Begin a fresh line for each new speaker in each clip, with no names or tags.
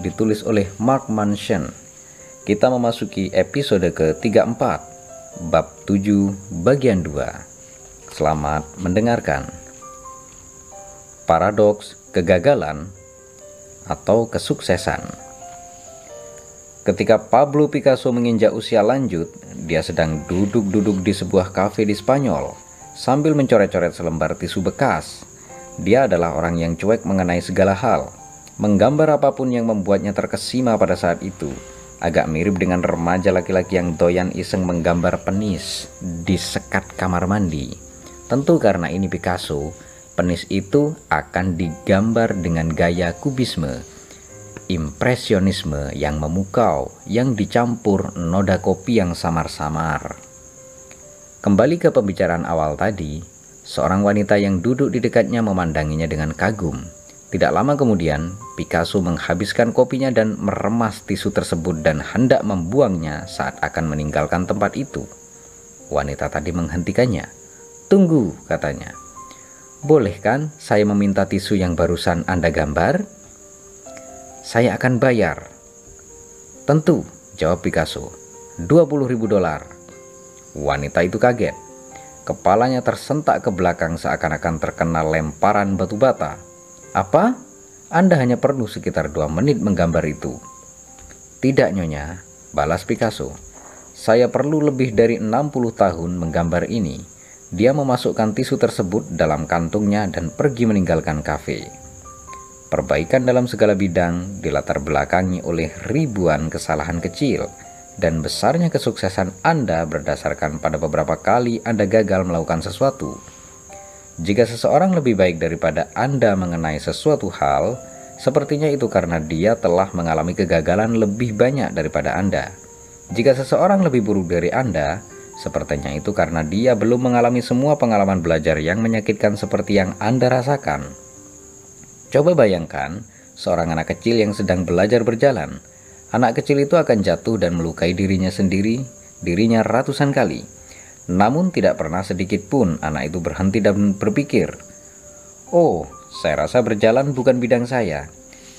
ditulis oleh Mark Manson. Kita memasuki episode ke-34 bab 7 bagian 2. Selamat mendengarkan. Paradoks kegagalan atau kesuksesan. Ketika Pablo Picasso menginjak usia lanjut, dia sedang duduk-duduk di sebuah kafe di Spanyol sambil mencoret-coret selembar tisu bekas dia adalah orang yang cuek mengenai segala hal. Menggambar apa pun yang membuatnya terkesima pada saat itu. Agak mirip dengan remaja laki-laki yang doyan iseng menggambar penis di sekat kamar mandi. Tentu karena ini Picasso, penis itu akan digambar dengan gaya kubisme, impresionisme yang memukau, yang dicampur noda kopi yang samar-samar. Kembali ke pembicaraan awal tadi, Seorang wanita yang duduk di dekatnya memandanginya dengan kagum. Tidak lama kemudian, Picasso menghabiskan kopinya dan meremas tisu tersebut dan hendak membuangnya saat akan meninggalkan tempat itu. Wanita tadi menghentikannya. Tunggu, katanya. Boleh kan saya meminta tisu yang barusan Anda gambar? Saya akan bayar. Tentu, jawab Picasso. 20 ribu dolar. Wanita itu kaget. Kepalanya tersentak ke belakang seakan-akan terkena lemparan batu bata. Apa? Anda hanya perlu sekitar dua menit menggambar itu. Tidak nyonya, balas Picasso. Saya perlu lebih dari 60 tahun menggambar ini. Dia memasukkan tisu tersebut dalam kantungnya dan pergi meninggalkan kafe. Perbaikan dalam segala bidang dilatar belakangi oleh ribuan kesalahan kecil dan besarnya kesuksesan Anda berdasarkan pada beberapa kali Anda gagal melakukan sesuatu. Jika seseorang lebih baik daripada Anda mengenai sesuatu hal, sepertinya itu karena dia telah mengalami kegagalan lebih banyak daripada Anda. Jika seseorang lebih buruk dari Anda, sepertinya itu karena dia belum mengalami semua pengalaman belajar yang menyakitkan seperti yang Anda rasakan. Coba bayangkan seorang anak kecil yang sedang belajar berjalan Anak kecil itu akan jatuh dan melukai dirinya sendiri, dirinya ratusan kali. Namun tidak pernah sedikit pun anak itu berhenti dan berpikir, "Oh, saya rasa berjalan bukan bidang saya.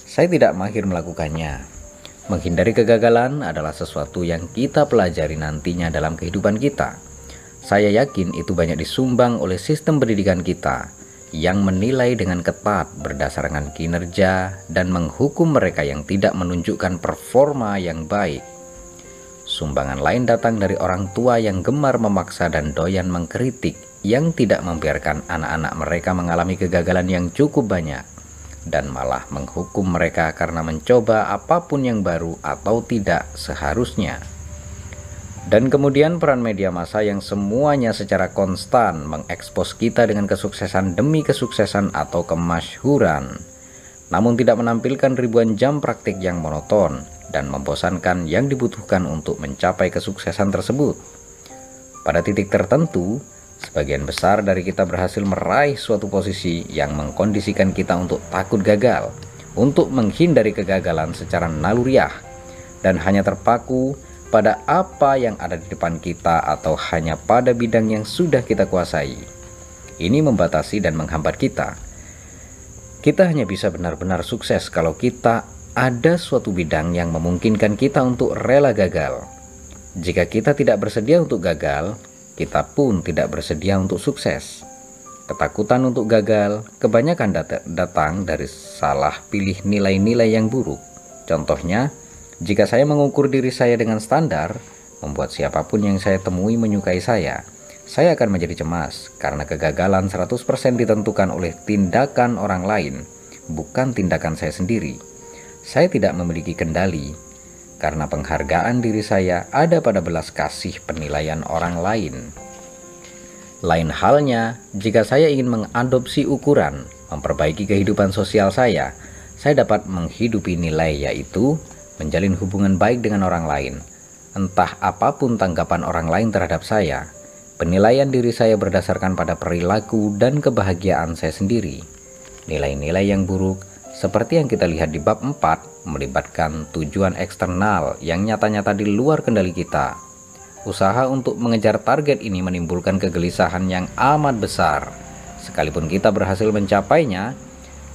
Saya tidak mahir melakukannya." Menghindari kegagalan adalah sesuatu yang kita pelajari nantinya dalam kehidupan kita. Saya yakin itu banyak disumbang oleh sistem pendidikan kita yang menilai dengan ketat berdasarkan kinerja dan menghukum mereka yang tidak menunjukkan performa yang baik. Sumbangan lain datang dari orang tua yang gemar memaksa dan doyan mengkritik yang tidak membiarkan anak-anak mereka mengalami kegagalan yang cukup banyak dan malah menghukum mereka karena mencoba apa pun yang baru atau tidak seharusnya. Dan kemudian peran media massa yang semuanya secara konstan mengekspos kita dengan kesuksesan demi kesuksesan atau kemasyhuran, namun tidak menampilkan ribuan jam praktik yang monoton dan membosankan yang dibutuhkan untuk mencapai kesuksesan tersebut. Pada titik tertentu, sebagian besar dari kita berhasil meraih suatu posisi yang mengkondisikan kita untuk takut gagal, untuk menghindari kegagalan secara naluriah, dan hanya terpaku pada apa yang ada di depan kita atau hanya pada bidang yang sudah kita kuasai. Ini membatasi dan menghambat kita. Kita hanya bisa benar-benar sukses kalau kita ada suatu bidang yang memungkinkan kita untuk rela gagal. Jika kita tidak bersedia untuk gagal, kita pun tidak bersedia untuk sukses. Ketakutan untuk gagal kebanyakan dat datang dari salah pilih nilai-nilai yang buruk. Contohnya, Jika saya mengukur diri saya dengan standar, membuat siapa pun yang saya temui menyukai saya, saya akan menjadi cemas karena kegagalan 100% ditentukan oleh tindakan orang lain, bukan tindakan saya sendiri. Saya tidak memiliki kendali karena penghargaan diri saya ada pada belas kasih penilaian orang lain. Lain halnya, jika saya ingin mengadopsi ukuran, memperbaiki kehidupan sosial saya, saya dapat menghidupi nilai yaitu menjalin hubungan baik dengan orang lain. Entah apa pun tanggapan orang lain terhadap saya, penilaian diri saya berdasarkan pada perilaku dan kebahagiaan saya sendiri. Nilai-nilai yang buruk, seperti yang kita lihat di bab 4, melibatkan tujuan eksternal yang nyata-nyata di luar kendali kita, Usaha untuk mengejar target ini menimbulkan kegelisahan yang amat besar. Sekalipun kita berhasil mencapainya,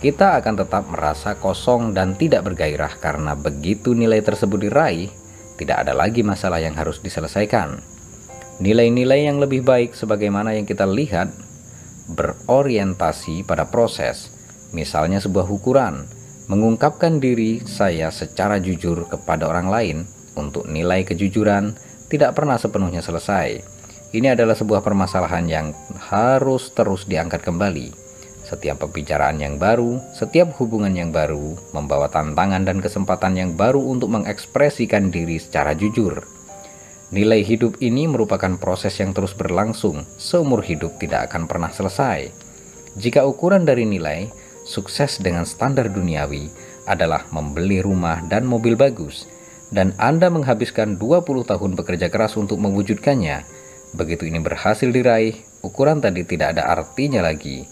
kita akan tetap merasa kosong dan tidak bergairah karena begitu nilai tersebut diraih, tidak ada lagi masalah yang harus diselesaikan. Nilai-nilai yang lebih baik sebagaimana yang kita lihat berorientasi pada proses, misalnya sebuah ukuran, mengungkapkan diri saya secara jujur kepada orang lain untuk nilai kejujuran, tidak pernah sepenuhnya selesai. Ini adalah sebuah permasalahan yang harus terus diangkat kembali. Setiap pembicaraan yang baru, setiap hubungan yang baru, membawa tantangan dan kesempatan yang baru untuk mengekspresikan diri secara jujur. Nilai hidup ini merupakan proses yang terus berlangsung, seumur hidup tidak akan pernah selesai. Jika ukuran dari nilai, sukses dengan standar duniawi adalah membeli rumah dan mobil bagus, dan Anda menghabiskan 20 tahun bekerja keras untuk mewujudkannya, begitu ini berhasil diraih, ukuran tadi tidak ada artinya lagi.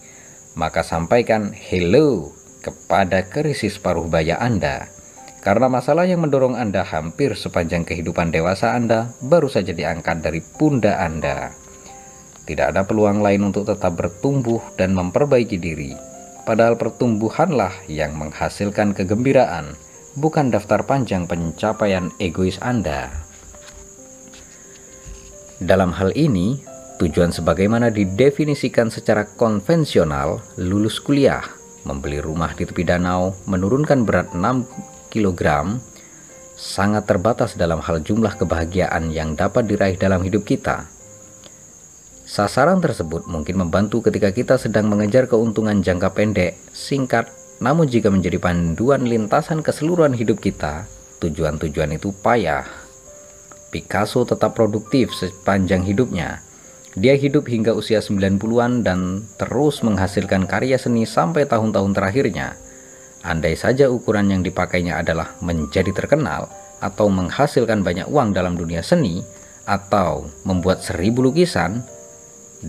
Maka sampaikan hello kepada krisis paruh baya Anda. Karena masalah yang mendorong Anda hampir sepanjang kehidupan dewasa Anda baru saja diangkat dari pundak Anda. Tidak ada peluang lain untuk tetap bertumbuh dan memperbaiki diri. Padahal pertumbuhanlah yang menghasilkan kegembiraan, bukan daftar panjang pencapaian egois Anda. Dalam hal ini, tujuan sebagaimana didefinisikan secara konvensional, lulus kuliah, membeli rumah di tepi danau, menurunkan berat 6 kg, sangat terbatas dalam hal jumlah kebahagiaan yang dapat diraih dalam hidup kita. Sasaran tersebut mungkin membantu ketika kita sedang mengejar keuntungan jangka pendek, singkat, namun jika menjadi panduan lintasan keseluruhan hidup kita, tujuan-tujuan itu payah. Picasso tetap produktif sepanjang hidupnya. Dia hidup hingga usia 90-an dan terus menghasilkan karya seni sampai tahun-tahun terakhirnya. Andai saja ukuran yang dipakainya adalah menjadi terkenal atau menghasilkan banyak uang dalam dunia seni atau membuat seribu lukisan,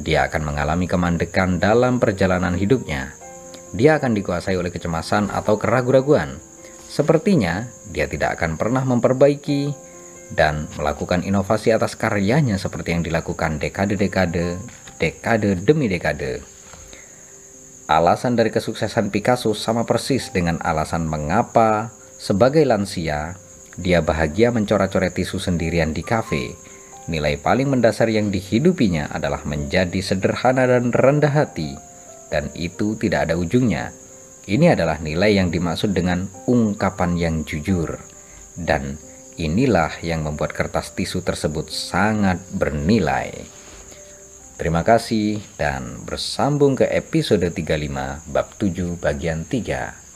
dia akan mengalami kemandekan dalam perjalanan hidupnya dia akan dikuasai oleh kecemasan atau keraguan-raguan. Sepertinya dia tidak akan pernah memperbaiki dan melakukan inovasi atas karyanya seperti yang dilakukan dekade-dekade, dekade demi dekade. Alasan dari kesuksesan Picasso sama persis dengan alasan mengapa sebagai lansia dia bahagia mencoret-coret tisu sendirian di kafe. Nilai paling mendasar yang dihidupinya adalah menjadi sederhana dan rendah hati dan itu tidak ada ujungnya. Ini adalah nilai yang dimaksud dengan ungkapan yang jujur, dan inilah yang membuat kertas tisu tersebut sangat bernilai. Terima kasih dan bersambung ke episode 35 bab 7 bagian 3.